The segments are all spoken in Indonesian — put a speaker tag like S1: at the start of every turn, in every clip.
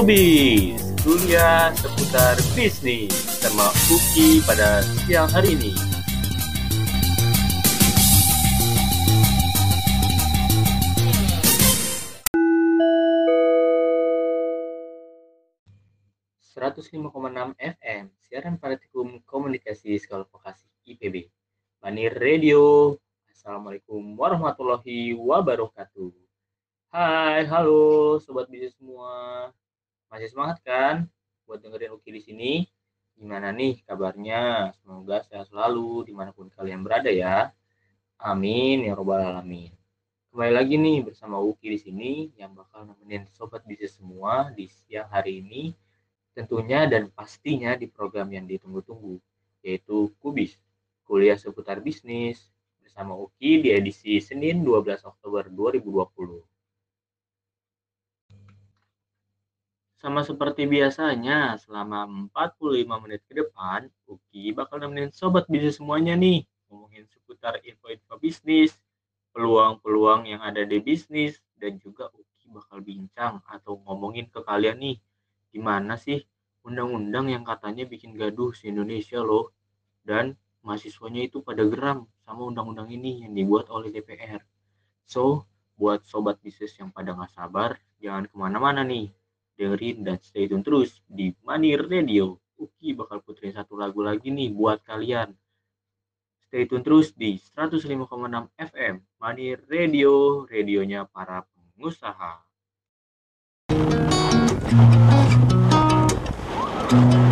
S1: Kubis, kuliah seputar bisnis sama Uki pada siang hari ini. enam FM, siaran praktikum komunikasi sekolah vokasi IPB. Mani Radio. Assalamualaikum warahmatullahi wabarakatuh. Hai, halo sobat bisnis semua. Masih semangat kan buat dengerin Uki di sini? Gimana nih kabarnya? Semoga sehat selalu di mana pun kalian berada ya. Amin ya robbal alamin. Kembali lagi nih bersama Uki di sini yang bakal nemenin sobat bisnis semua di siang hari ini tentunya dan pastinya di program yang ditunggu-tunggu yaitu Kubis, kuliah seputar bisnis bersama Uki di edisi Senin 12 Oktober 2020. Sama seperti biasanya, selama 45 menit ke depan, Uki bakal nemenin sobat bisnis semuanya nih, ngomongin seputar info-info bisnis, peluang-peluang yang ada di bisnis, dan juga Uki bakal bincang atau ngomongin ke kalian nih, gimana sih undang-undang yang katanya bikin gaduh di Indonesia loh, dan mahasiswanya itu pada geram sama undang-undang ini yang dibuat oleh DPR. So, buat sobat bisnis yang pada nggak sabar, jangan ke mana-mana nih, dengerin dan stay tune terus di Money Radio. Uki bakal puterin satu lagu lagi nih buat kalian. Stay tune terus di 105,6 FM Money Radio, radionya para pengusaha.
S2: Work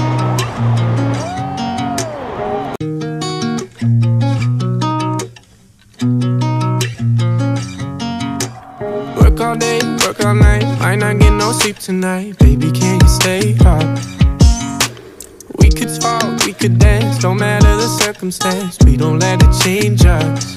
S2: work all night, might not get no sleep tonight. Baby, can you stay up? We could talk, we could dance, don't matter the circumstance. We don't let it change us.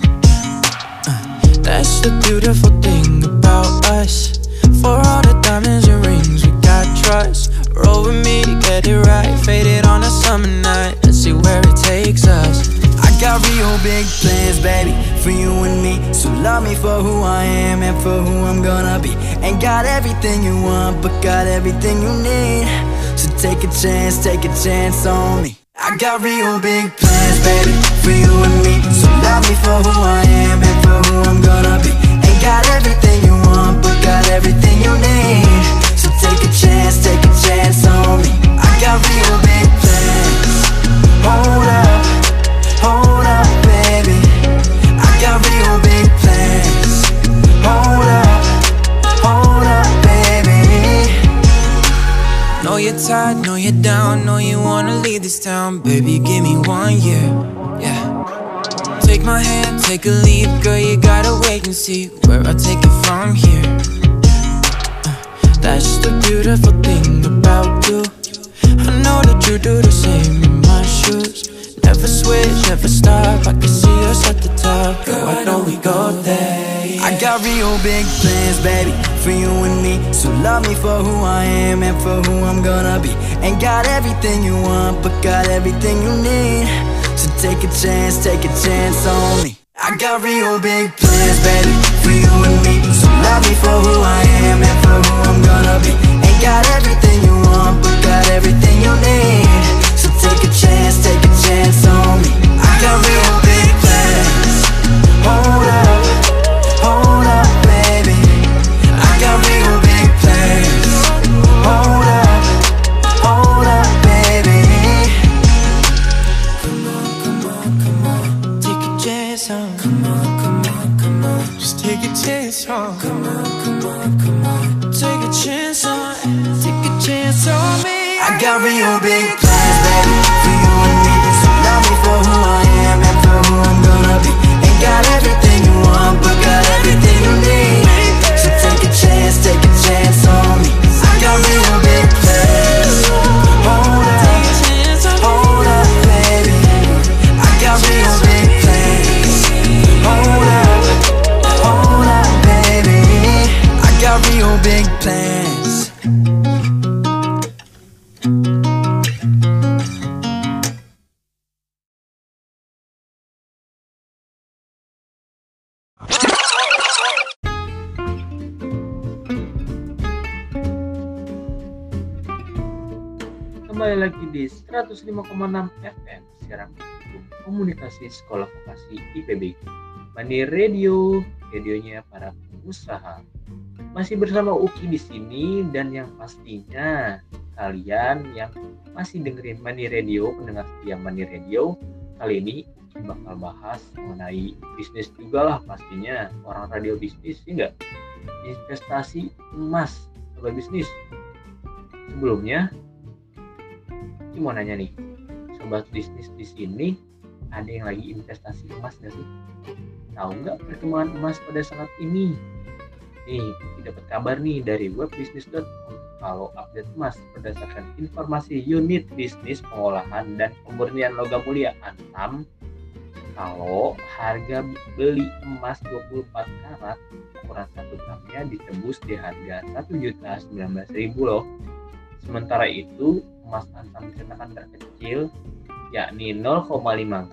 S2: Uh, that's the beautiful thing about us. For all the diamonds and rings, we got trust. Roll with me, get it right. Faded on a summer night. Let's see where it takes us.
S3: Got real big plans, baby, for you and me. So love me for who I am and for who I'm gonna be. Ain't got everything you want, but got everything you need. So take a chance, take a chance on me. I got real big plans, baby, for you and me. So love me for who I am and for who I'm gonna be. Ain't got everything you want, but got everything you need. So take a chance, take a chance on me. I got real big plans. Hold up,
S2: you're tired, know you're down, know you wanna leave this town. Baby, give me one year, yeah. Take my hand, take a leap, girl, you gotta wait and see where I take it from here. Uh, That's the beautiful thing about you. I know that you do the same in my shoes. Never switch, never stop. I can see us at the top. Girl, I know we go there.
S3: I got real big plans, baby, for you and me. So love me for who I am and for who I'm gonna be. Ain't got everything you want, but got everything you need. So take a chance, take a chance on me. I got real big plans, baby, for you and me. So love me for who I am and for who I'm gonna be. Ain't got everything you want, but got everything you need. So take a chance, take a chance on me. Got real big plans,
S1: 105,6 FM Siaran Komunikasi Sekolah Vokasi IPB Money Radio, radionya para pengusaha. Masih bersama Uki di sini dan yang pastinya kalian yang masih dengerin Money Radio, pendengar setia Money Radio, kali ini Uki bakal bahas mengenai bisnis juga lah pastinya. Orang radio bisnis sih enggak investasi emas sebagai bisnis. Sebelumnya Ki mau nanya nih sobat bisnis di sini ada yang lagi investasi emas nggak sih? Tahu nggak perkembangan emas pada saat ini? Nih dapat kabar nih dari webbisnis.com kalau update emas berdasarkan informasi unit bisnis pengolahan dan pemurnian logam mulia Antam kalau harga beli emas 24 karat ukuran 1 gramnya ditembus di harga 1.019.000 loh. Sementara itu emas antam cetakan terkecil yakni 0,5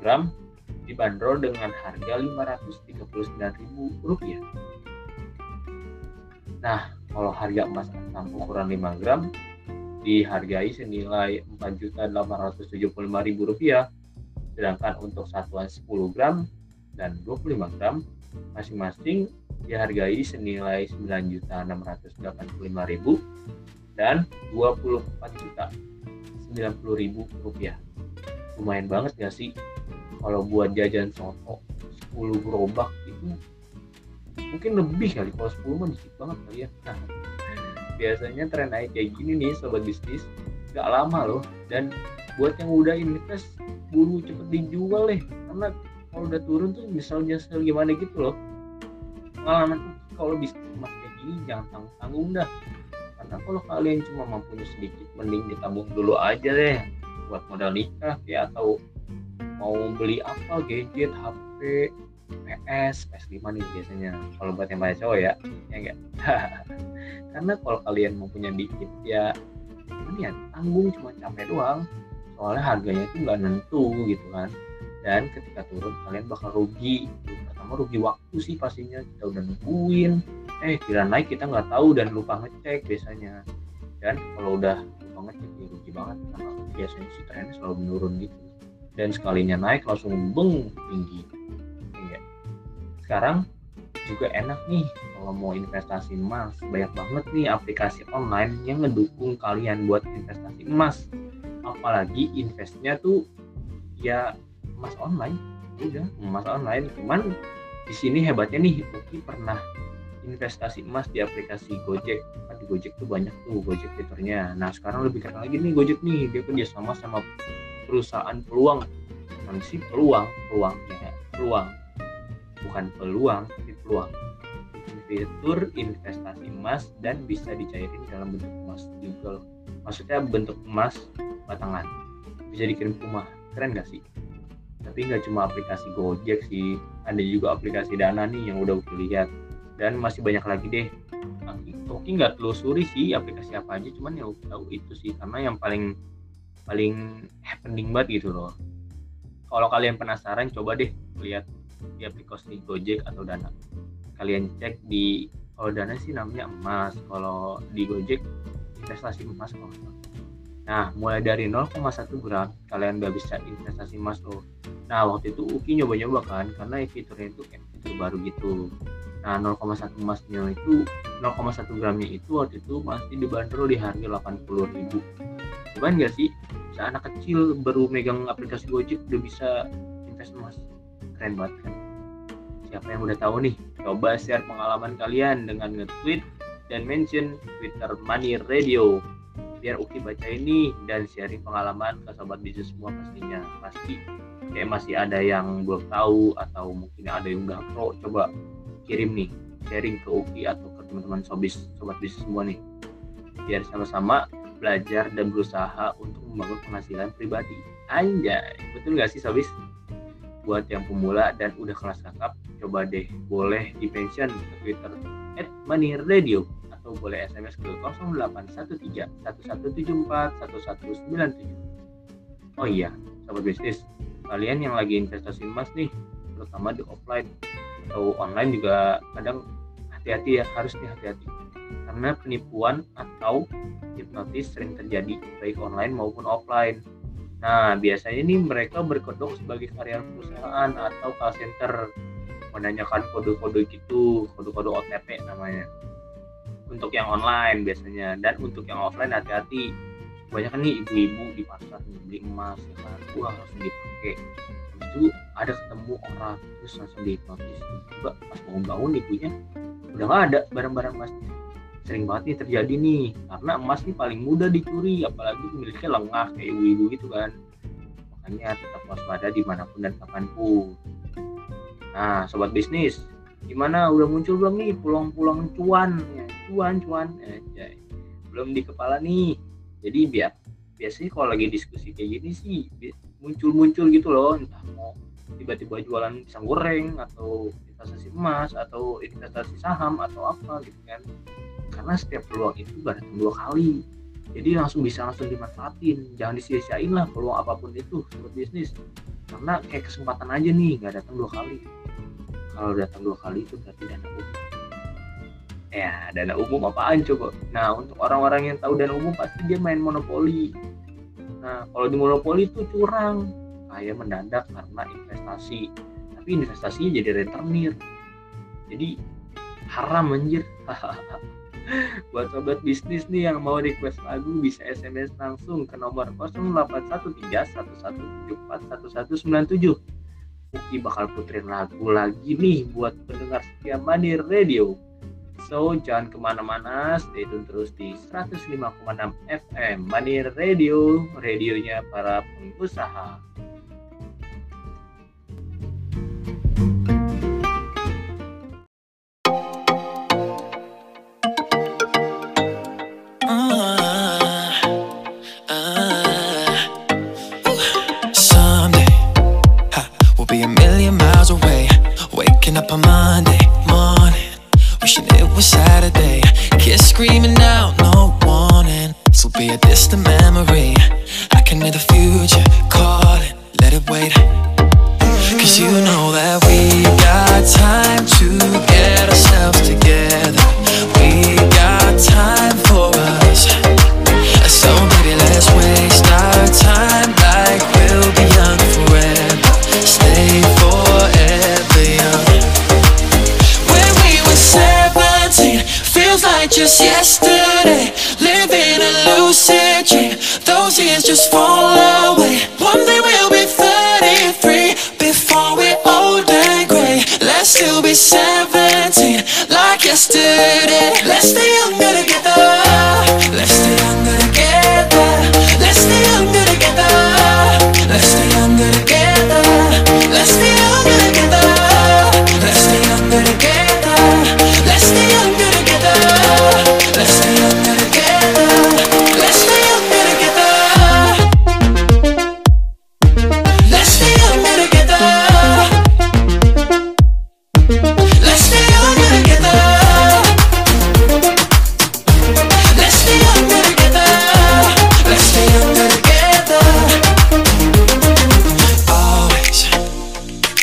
S1: gram dibanderol dengan harga Rp539.000. Nah, kalau harga emas antam ukuran 5 gram dihargai senilai Rp4.875.000 sedangkan untuk satuan 10 gram dan 25 gram masing-masing dihargai senilai 9.685.000 dan 24 juta 90.000 rupiah. Lumayan banget gak sih? Kalau buat jajan soto 10 gerobak itu mungkin lebih kali. Kalau 10 mah dikit banget kali ya. Nah, biasanya tren naik kayak gini nih sobat bisnis. Gak lama loh. Dan buat yang udah invest buru cepet dijual deh. Karena kalau udah turun tuh misalnya gimana gitu loh. Pengalaman kalau bisnis emas kayak gini jangan tanggung tanggung dah karena kalau kalian cuma mampunya sedikit mending ditabung dulu aja deh buat modal nikah ya atau mau beli apa gadget HP PS PS5 nih biasanya. Kalau buat yang pada cowok ya ya enggak? Karena kalau kalian mau punya dikit ya ini ya tanggung cuma capek doang. Soalnya harganya itu nggak nentu gitu kan dan ketika turun kalian bakal rugi. Pertama rugi waktu sih pastinya. Kita udah nungguin. Eh kira naik kita nggak tahu dan lupa ngecek biasanya. Dan kalau udah lupa ngecek ya rugi banget. Karena biasanya sih trennya selalu menurun gitu. Dan sekalinya naik langsung beng tinggi. Ya sekarang juga enak nih kalau mau investasi emas. Banyak banget nih aplikasi online yang ngedukung kalian buat investasi emas. Apalagi investnya tuh ya emas online. Udah emas online. Cuman di sini hebatnya nih Uki pernah investasi emas di aplikasi Gojek. Kan di Gojek tuh banyak tuh Gojek fiturnya. Nah sekarang lebih keren lagi nih Gojek nih. Dia kerja sama sama perusahaan peluang. Kan sih peluang peluang ya peluang. Bukan peluang tapi peluang. Fitur investasi emas dan bisa dicairin dalam bentuk emas juga maksudnya bentuk emas batangan. Bisa dikirim ke rumah. Keren gak sih tapi nggak cuma aplikasi Gojek sih ada juga aplikasi Dana nih yang udah gue lihat. Dan masih banyak lagi deh. Oke nggak telusuri sih aplikasi apa aja cuman ya tahu itu sih karena yang paling paling happening banget gitu loh. Kalau kalian penasaran coba deh lihat di aplikasi Gojek atau Dana. Kalian cek di kalau Dana sih namanya emas kalau di Gojek investasi emas kalau Nah, mulai dari 0,1 gram kalian udah bisa investasi emas loh. Nah, waktu itu Uki nyoba-nyoba kan karena fiturnya itu kayak fitur baru gitu. Nah, 0,1 emasnya itu 0,1 gramnya itu waktu itu masih dibanderol di harga 80.000. Bukan gak sih? Bisa anak kecil baru megang aplikasi Gojek udah bisa invest emas. Keren banget kan? Siapa yang udah tahu nih? Coba share pengalaman kalian dengan nge-tweet dan mention Twitter Money Radio biar Uki baca ini dan sharing pengalaman ke sobat bisnis semua pastinya. Pasti kayak masih ada yang belum tahu atau mungkin ada yang udah pro coba kirim nih sharing ke Uki atau ke teman-teman sobis sobat bisnis semua nih. Biar sama-sama belajar dan berusaha untuk membangun penghasilan pribadi. Anjay betul nggak sih sobis? Buat yang pemula dan udah kelas kakap coba deh boleh di pension ke Twitter at Money Radio atau boleh SMS ke 0813 1174 1197. Oh iya, sahabat bisnis, kalian yang lagi investasi emas nih, terutama di offline atau online juga kadang hati-hati ya, harus nih hati-hati. karena penipuan atau hipnotis sering terjadi baik online maupun offline. Nah, biasanya ini mereka berkedok sebagai karyawan perusahaan atau call center menanyakan kode-kode gitu, kode-kode OTP namanya. Untuk yang online biasanya dan untuk yang offline hati-hati. Banyak nih ibu-ibu di pasar beli emas ya kan, wah langsung dipakai. Itu ada ketemu orang terus langsung dihipnotis. Coba pas bangun-bangun ibunya udah nggak ada barang-barang emasnya. Sering banget nih terjadi nih karena emas nih paling mudah dicuri apalagi pemiliknya lengah kayak ibu-ibu gitu kan. Makanya tetap waspada di mana pun dan kapan pun. Nah, sobat bisnis, gimana udah muncul belum nih pulang-pulang cuan, ya, cuan cuan, ya, belum di kepala nih. Jadi biar biasanya kalau lagi diskusi kayak gini sih muncul-muncul gitu loh, entah mau tiba-tiba jualan pisang goreng atau investasi emas atau investasi saham atau apa gitu kan. Karena setiap peluang itu datang dua kali. Jadi langsung bisa langsung dimanfaatin, jangan disia-siain lah peluang apa pun itu sobat bisnis. Karena kayak kesempatan aja nih, nggak datang dua kali kalau datang dua kali itu berarti dana umum ya dana umum apaan coba? Nah untuk orang-orang yang tahu dana umum pasti dia main monopoli. Nah kalau di monopoli itu curang. Kayak mendadak karena investasi. Tapi investasinya jadi rentenir. Jadi haram anjir. Buat sobat bisnis nih yang mau request lagu bisa SMS langsung ke nomor 081311741197 Uki bakal puterin lagu lagi nih buat pendengar setia Money Radio. So, jangan ke mana-mana, stay tune terus di 105,6 FM Money Radio, radionya para pengusaha.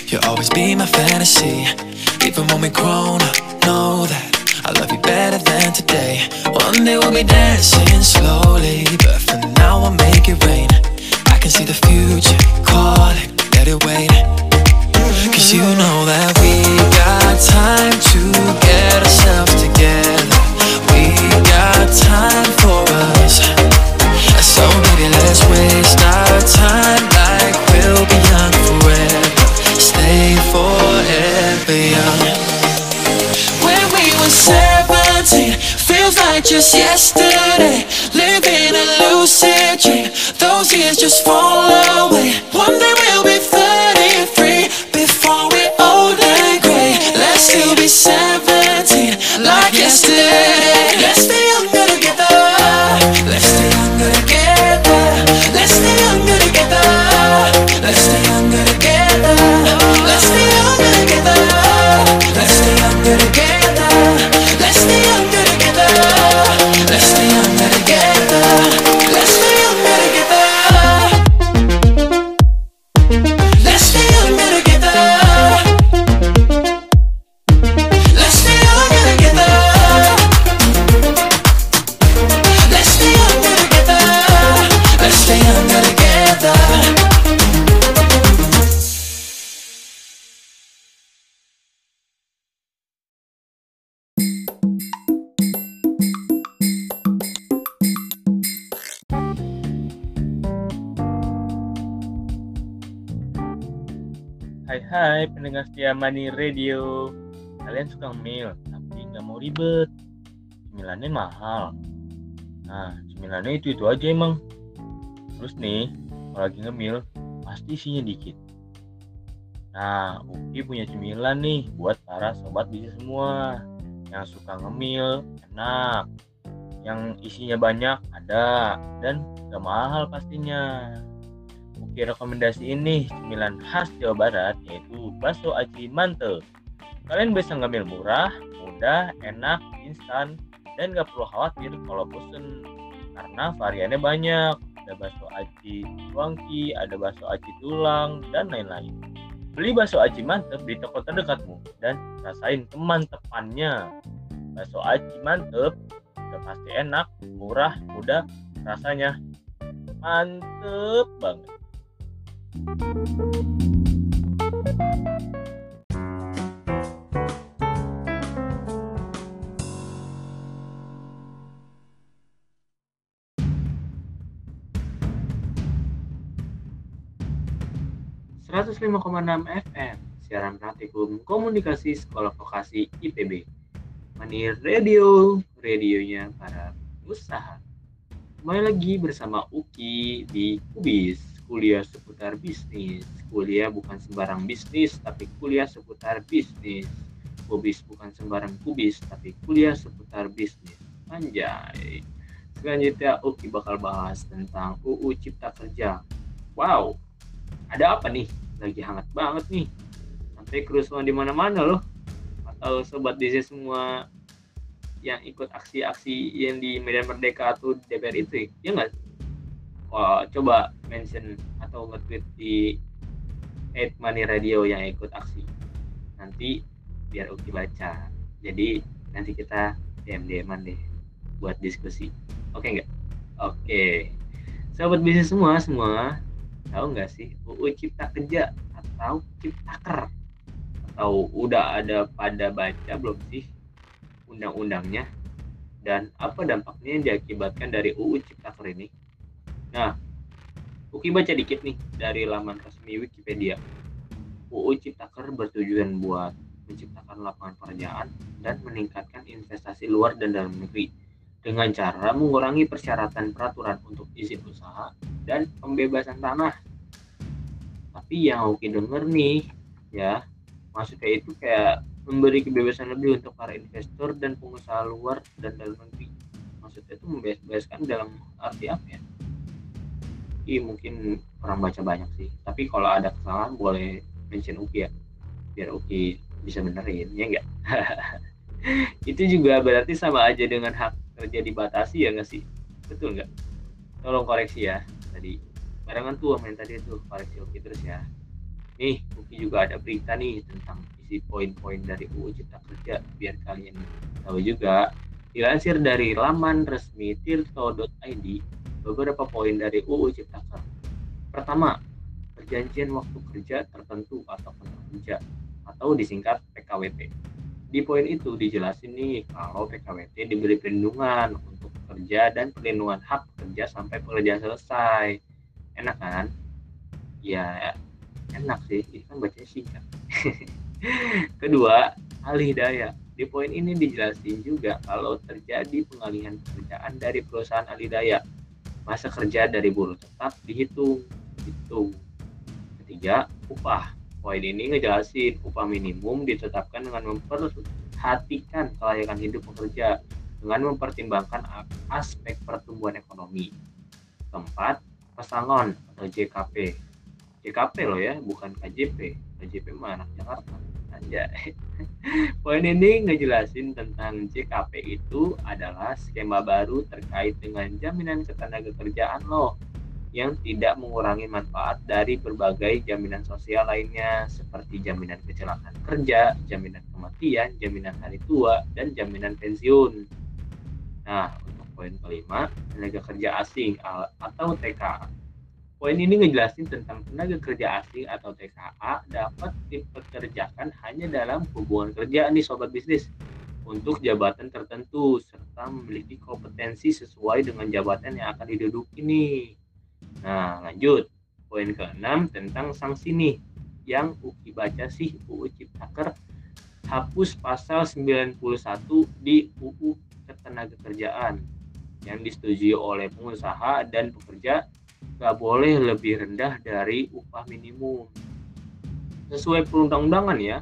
S2: You'll always be my fantasy. Even when we grown up, know that I love you better than today. One day we'll be dancing slowly, but for now I'll make it rain. I can see the future calling, let it wait. Cause you know that we got time to get ourselves together. We got time for us. So baby, let's waste our time feels like just yesterday. Living a lucid dream, those years just fall away. One day
S1: setia Money Radio. Kalian suka ngemil tapi nggak mau ribet. Cemilannya mahal. Nah cemilannya itu-itu aja emang. Terus nih kalau lagi ngemil pasti isinya dikit. Nah Uki punya cemilan nih buat para sobat bisa semua. Yang suka ngemil enak. Yang isinya banyak ada. Dan gak mahal pastinya. Uki rekomendasi ini cemilan khas Jawa Barat yaitu bakso aci mantep. Kalian bisa ngambil murah, mudah, enak, instan, dan gak perlu khawatir kalau bosen karena variannya banyak. Ada bakso aci tuangki, ada bakso aci tulang, dan lain-lain. Beli bakso aci mantep di toko terdekatmu dan rasain kemantepannya. Bakso aci mantep udah pasti enak, murah, mudah, rasanya mantep banget. 105,6 FM, siaran praktikum komunikasi sekolah vokasi IPB. Mani Radio, radionya para usaha. Kembali lagi bersama Uki di Kubis, kuliah seputar bisnis. Kuliah bukan sembarang bisnis, tapi kuliah seputar bisnis. Kubis bukan sembarang kubis, tapi kuliah seputar bisnis. Anjay. Selanjutnya Uki bakal bahas tentang UU Cipta Kerja. Wow, ada apa nih? lagi hangat banget nih sampai kerusuhan di mana-mana loh atau sobat DC semua yang ikut aksi-aksi yang di Medan Merdeka atau DPR itu ya nggak Wah, coba mention atau nge-tweet di Ed Money Radio yang ikut aksi. Nanti biar Uki baca. Jadi nanti kita DM DM deh buat diskusi. Oke nggak? Oke. Sahabat bisnis semua semua tahu nggak sih UU Cipta Kerja atau Ciptaker atau udah ada pada baca belum sih undang-undangnya? Dan apa dampaknya yang diakibatkan dari UU Ciptaker ini nah Uki baca dikit nih dari laman resmi Wikipedia UU Ciptaker bertujuan buat menciptakan lapangan pekerjaan dan meningkatkan investasi luar dan dalam negeri dengan cara mengurangi persyaratan peraturan untuk izin usaha dan pembebasan tanah. Tapi yang Oki denger nih, ya, maksudnya itu kayak memberi kebebasan lebih untuk para investor dan pengusaha luar dan dalam negeri. Maksudnya itu membebaskan dalam arti apa ya? Ini mungkin orang baca banyak sih. Tapi kalau ada kesalahan boleh mention Uki ya, biar Uki bisa benerin, ya enggak? itu juga berarti sama aja dengan hak kerja dibatasi ya nggak sih? Betul nggak? Tolong koreksi ya tadi. Barengan tuh main tadi tuh koreksi oke terus ya. Nih Uki juga ada berita nih tentang isi poin-poin dari UU Cipta Kerja biar kalian tahu juga. Dilansir dari laman resmi tirto.id beberapa poin dari UU Cipta Kerja pertama perjanjian waktu kerja tertentu atau kontrak kerja atau disingkat PKWT di poin itu dijelasin nih kalau PKWT diberi perlindungan untuk pekerja dan perlindungan hak pekerja sampai pekerjaan selesai. Enak kan? Ya enak sih, ini kan bacanya singkat. Kedua, alih daya. Di poin ini dijelasin juga kalau terjadi pengalihan pekerjaan dari perusahaan alih daya, masa kerja dari buruh tetap dihitung. Hitung. Ketiga, upah Poin ini ngejelasin upah minimum ditetapkan dengan memperhatikan kelayakan hidup pekerja dengan mempertimbangkan aspek pertumbuhan ekonomi. Keempat, pesangon atau JKP. JKP loh ya, bukan KJP. KJP mah anak Jakarta. Aja. Poin ini ngejelasin tentang JKP itu adalah skema baru terkait dengan jaminan ketenaga kerjaan loh yang tidak mengurangi manfaat dari berbagai jaminan sosial lainnya seperti jaminan kecelakaan kerja, jaminan kematian, jaminan hari tua, dan jaminan pensiun. Nah, untuk poin kelima, tenaga kerja asing atau TKA. Poin ini ngejelasin tentang tenaga kerja asing atau TKA dapat dipekerjakan hanya dalam hubungan kerja nih sobat bisnis untuk jabatan tertentu serta memiliki kompetensi sesuai dengan jabatan yang akan diduduki nih. Nah, lanjut. Poin ke-6 tentang sanksi nih. yang Uki baca sih UU Ciptaker hapus pasal 91 di UU Ketenagakerjaan yang disetujui oleh pengusaha dan pekerja gak boleh lebih rendah dari upah minimum sesuai perundang-undangan ya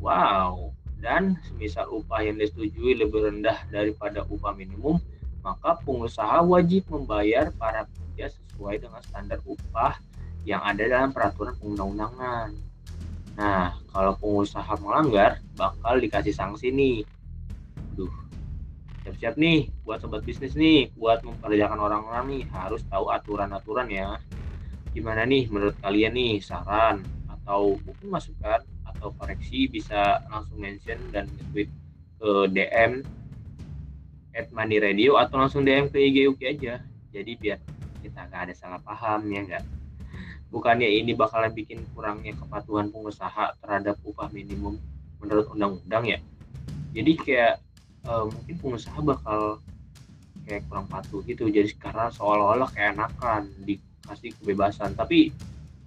S1: wow dan semisal upah yang disetujui lebih rendah daripada upah minimum maka pengusaha wajib membayar para pekerja sesuai dengan standar upah yang ada dalam peraturan perundang-undangan. Nah, kalau pengusaha melanggar, bakal dikasih sanksi nih. Duh, siap-siap nih buat sobat bisnis nih, buat memperkerjakan orang-orang nih, harus tahu aturan-aturan ya. Gimana nih menurut kalian nih, saran atau mungkin masukan atau koreksi bisa langsung mention dan tweet ke DM at Money Radio atau langsung DM ke IG Uki aja. Jadi biar kita nggak ada salah paham ya nggak bukannya ini bakalan bikin kurangnya kepatuhan pengusaha terhadap upah minimum menurut undang-undang ya jadi kayak uh, mungkin pengusaha bakal kayak kurang patuh gitu. Jadi karena seolah-olah kayak enakan dikasih kebebasan. Tapi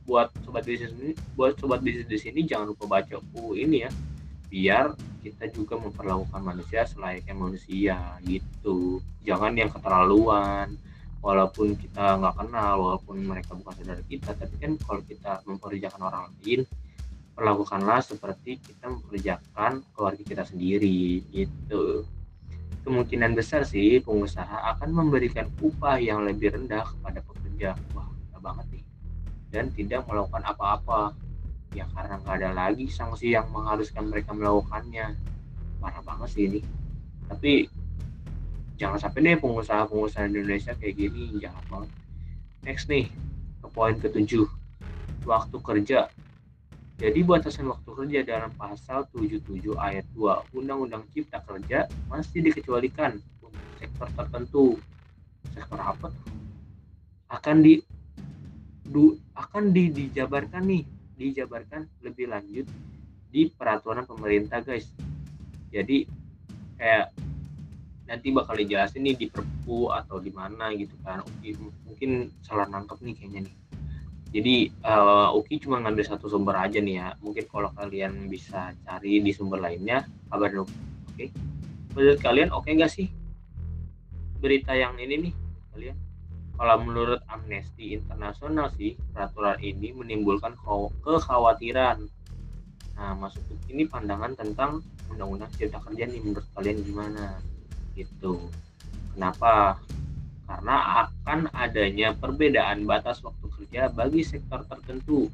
S1: buat sobat bisnis ini buat sobat bisnis di sini jangan lupa baca UU ini ya. Biar kita juga memperlakukan manusia selayaknya manusia gitu. Jangan yang keterlaluan walaupun kita nggak kenal walaupun mereka bukan saudara kita. Tapi kan kalau kita memperkerjakan orang lain perlakukanlah seperti kita memperkerjakan keluarga kita sendiri gitu. Kemungkinan besar sih pengusaha akan memberikan upah yang lebih rendah kepada pekerja wah banget nih. Dan tidak melakukan apa-apa. Ya karena nggak ada lagi sanksi yang mengharuskan mereka melakukannya. Parah banget sih ini. Tapi jangan sampai deh pengusaha-pengusaha Indonesia kayak gini jahat banget. Next nih ke poin ketujuh. Waktu kerja jadi batasan waktu kerja dalam pasal 77 ayat 2 Undang-Undang Cipta Kerja masih dikecualikan untuk sektor tertentu. Sektor apa? Akan di du, akan di, dijabarkan nih, dijabarkan lebih lanjut di peraturan pemerintah, guys. Jadi kayak nanti bakal dijelasin nih di perpu atau di mana gitu kan mungkin salah nangkep nih kayaknya nih jadi uh, Uki cuma ngambil satu sumber aja nih ya mungkin kalau kalian bisa cari di sumber lainnya kabar dong oke okay? menurut kalian oke okay nggak sih berita yang ini nih kalian kalau menurut Amnesty Internasional sih peraturan ini menimbulkan kekhawatiran nah masuk ini pandangan tentang undang-undang cipta kerja nih menurut kalian gimana gitu. Kenapa? Karena akan adanya perbedaan batas waktu kerja bagi sektor tertentu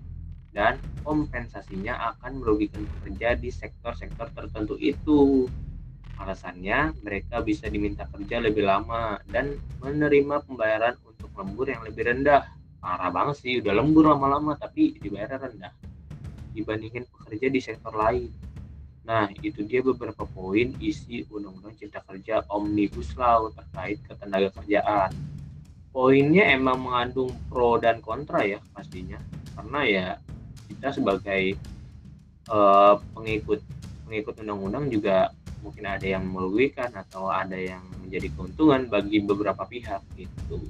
S1: dan kompensasinya akan merugikan pekerja di sektor-sektor tertentu itu. Alasannya, mereka bisa diminta kerja lebih lama dan menerima pembayaran untuk lembur yang lebih rendah. Parah banget sih, udah lembur lama-lama tapi dibayar rendah dibandingin pekerja di sektor lain. Nah, itu dia beberapa poin isi Undang-Undang Cipta Kerja Omnibus Law terkait ketenaga kerjaan. Poinnya emang mengandung pro dan kontra ya pastinya, karena ya kita sebagai uh, pengikut pengikut undang-undang juga mungkin ada yang merugikan atau ada yang menjadi keuntungan bagi beberapa pihak gitu.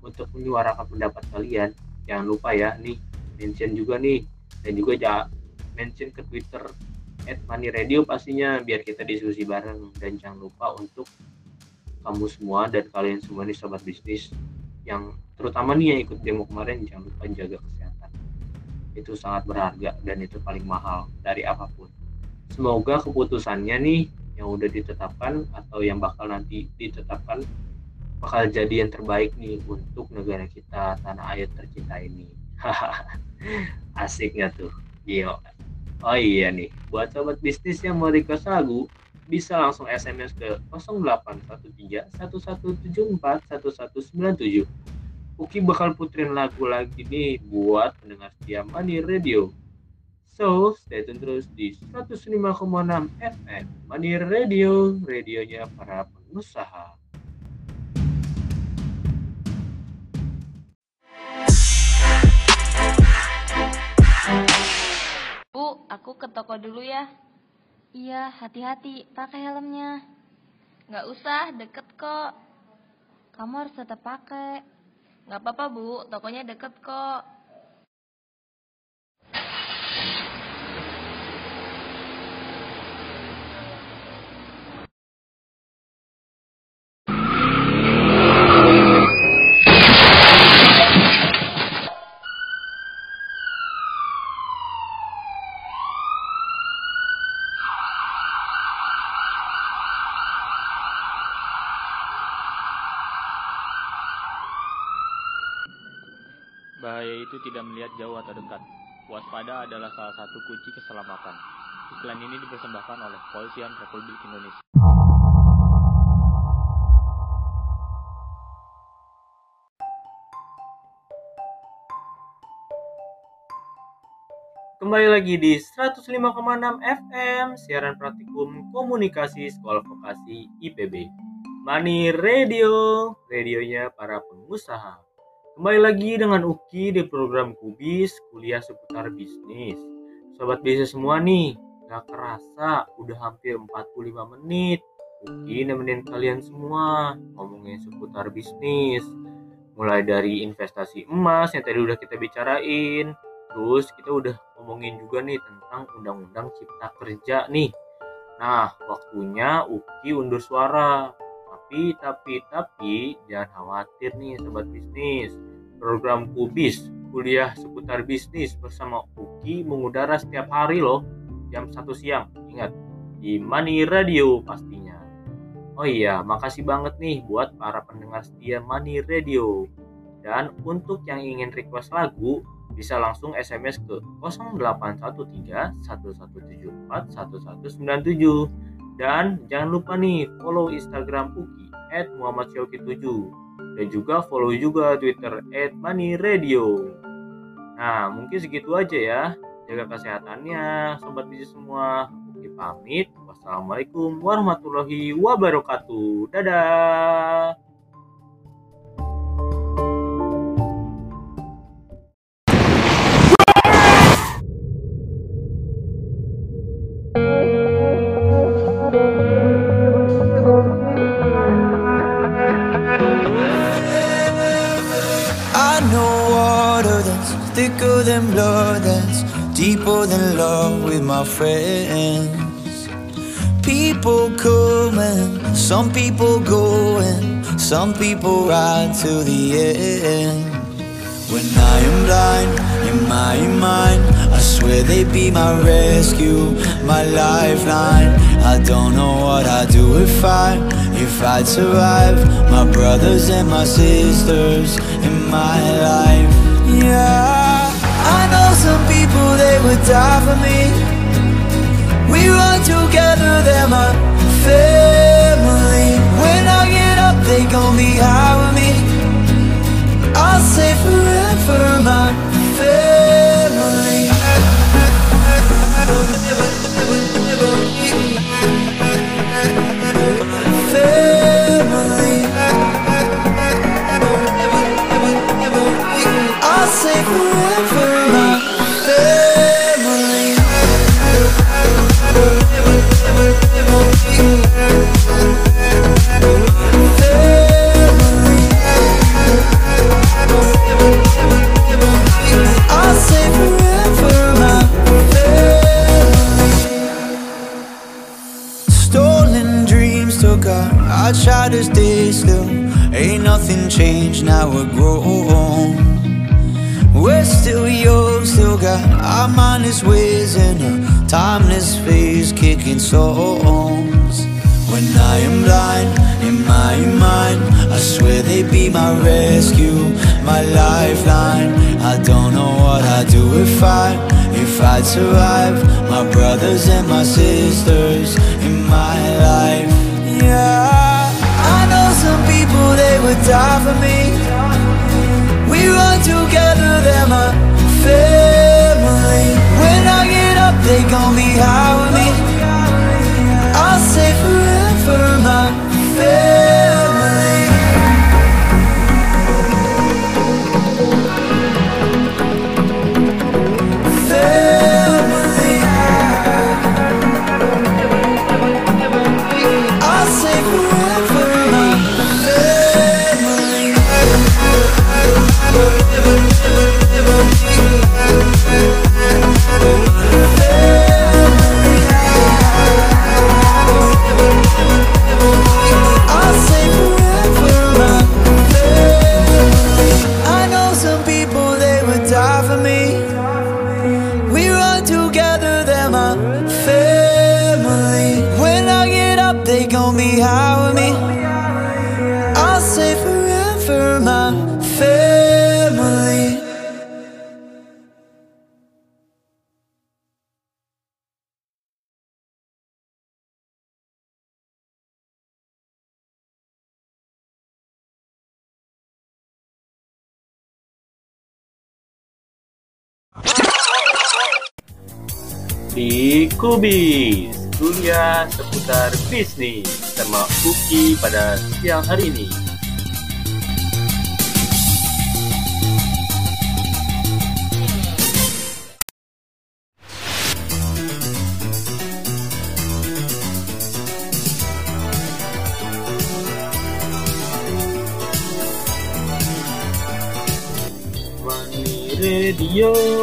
S1: Untuk menyuarakan pendapat kalian, jangan lupa ya nih mention juga nih dan juga ya mention ke Twitter at Money Radio pastinya biar kita diskusi bareng. Dan jangan lupa untuk kamu semua dan kalian semua nih sobat bisnis yang terutama nih yang ikut demo kemarin jangan lupa jaga kesehatan. Itu sangat berharga dan itu paling mahal dari apa pun. Semoga keputusannya nih yang udah ditetapkan atau yang bakal nanti ditetapkan bakal jadi yang terbaik nih untuk negara kita tanah air tercinta ini. Asiknya tuh. Gila Oh iya nih, buat sobat bisnis yang mau request lagu, bisa langsung SMS ke 0813 1174 1197. Uki bakal puterin lagu lagi nih buat pendengar setia Money Radio. So, stay tune terus di 105,6 FM Money Radio, radionya para pengusaha.
S4: Aku ke toko dulu ya.
S5: Iya, hati-hati, pakai helmnya.
S4: Nggak usah, deket kok.
S5: Kamu harus tetap pakai.
S4: Nggak apa-apa, Bu. Tokonya deket kok.
S1: Itu tidak melihat jauh atau dekat. Waspada adalah salah satu kunci keselamatan. Iklan ini dipersembahkan oleh Kepolisian Republik Indonesia. Kembali lagi di 105,6 FM, siaran praktikum komunikasi Sekolah Vokasi IPB. Money Radio, radionya para pengusaha. Kembali lagi dengan Uki di program Kubis, kuliah seputar bisnis. Sobat bisnis semua nih, gak kerasa udah hampir 45 menit. Uki nemenin kalian semua ngomongin seputar bisnis. Mulai dari investasi emas yang tadi udah kita bicarain, Terus kita udah ngomongin juga nih tentang Undang-Undang Cipta Kerja nih. Nah, waktunya Uki undur suara. Tapi, tapi, tapi, jangan khawatir nih sobat bisnis. Program Kubis, kuliah seputar bisnis bersama Uki mengudara setiap hari loh. Jam 1 siang, ingat. Di Money Radio pastinya. Oh iya, makasih banget nih buat para pendengar setia Money Radio. Dan untuk yang ingin request lagu, bisa langsung SMS ke 0813 1174 1197 dan jangan lupa nih follow Instagram Uki at Muhammad 7 dan juga follow juga Twitter at Money Radio. Nah mungkin segitu aja ya. Jaga kesehatannya sobat bisnis semua. Uki pamit. Wassalamualaikum warahmatullahi wabarakatuh. Dadah
S3: that's deeper than love with my friends. People coming, some people going, some people ride to the end. When I am blind in my mind, I swear they'd be my rescue, my lifeline. I don't know what I'd do if I, if I'd survive. My brothers and my sisters in my life. Yeah, I know some people they would die for me. We run together, they're my family. When I get up, they gon' be high with me. I'll say forever, my family. Family. I'll say forever, phase, songs. When I am blind in my mind, I swear they'd be my rescue, my lifeline. I don't know what I'd do if I, if I'd survive. My brothers and my sisters in my life. Yeah, I know some people they would die for me. We run together, they're my family. When I get up, they gon' be high
S1: di Kubis, kuliah seputar bisnis sama Uki pada siang hari ini. Radio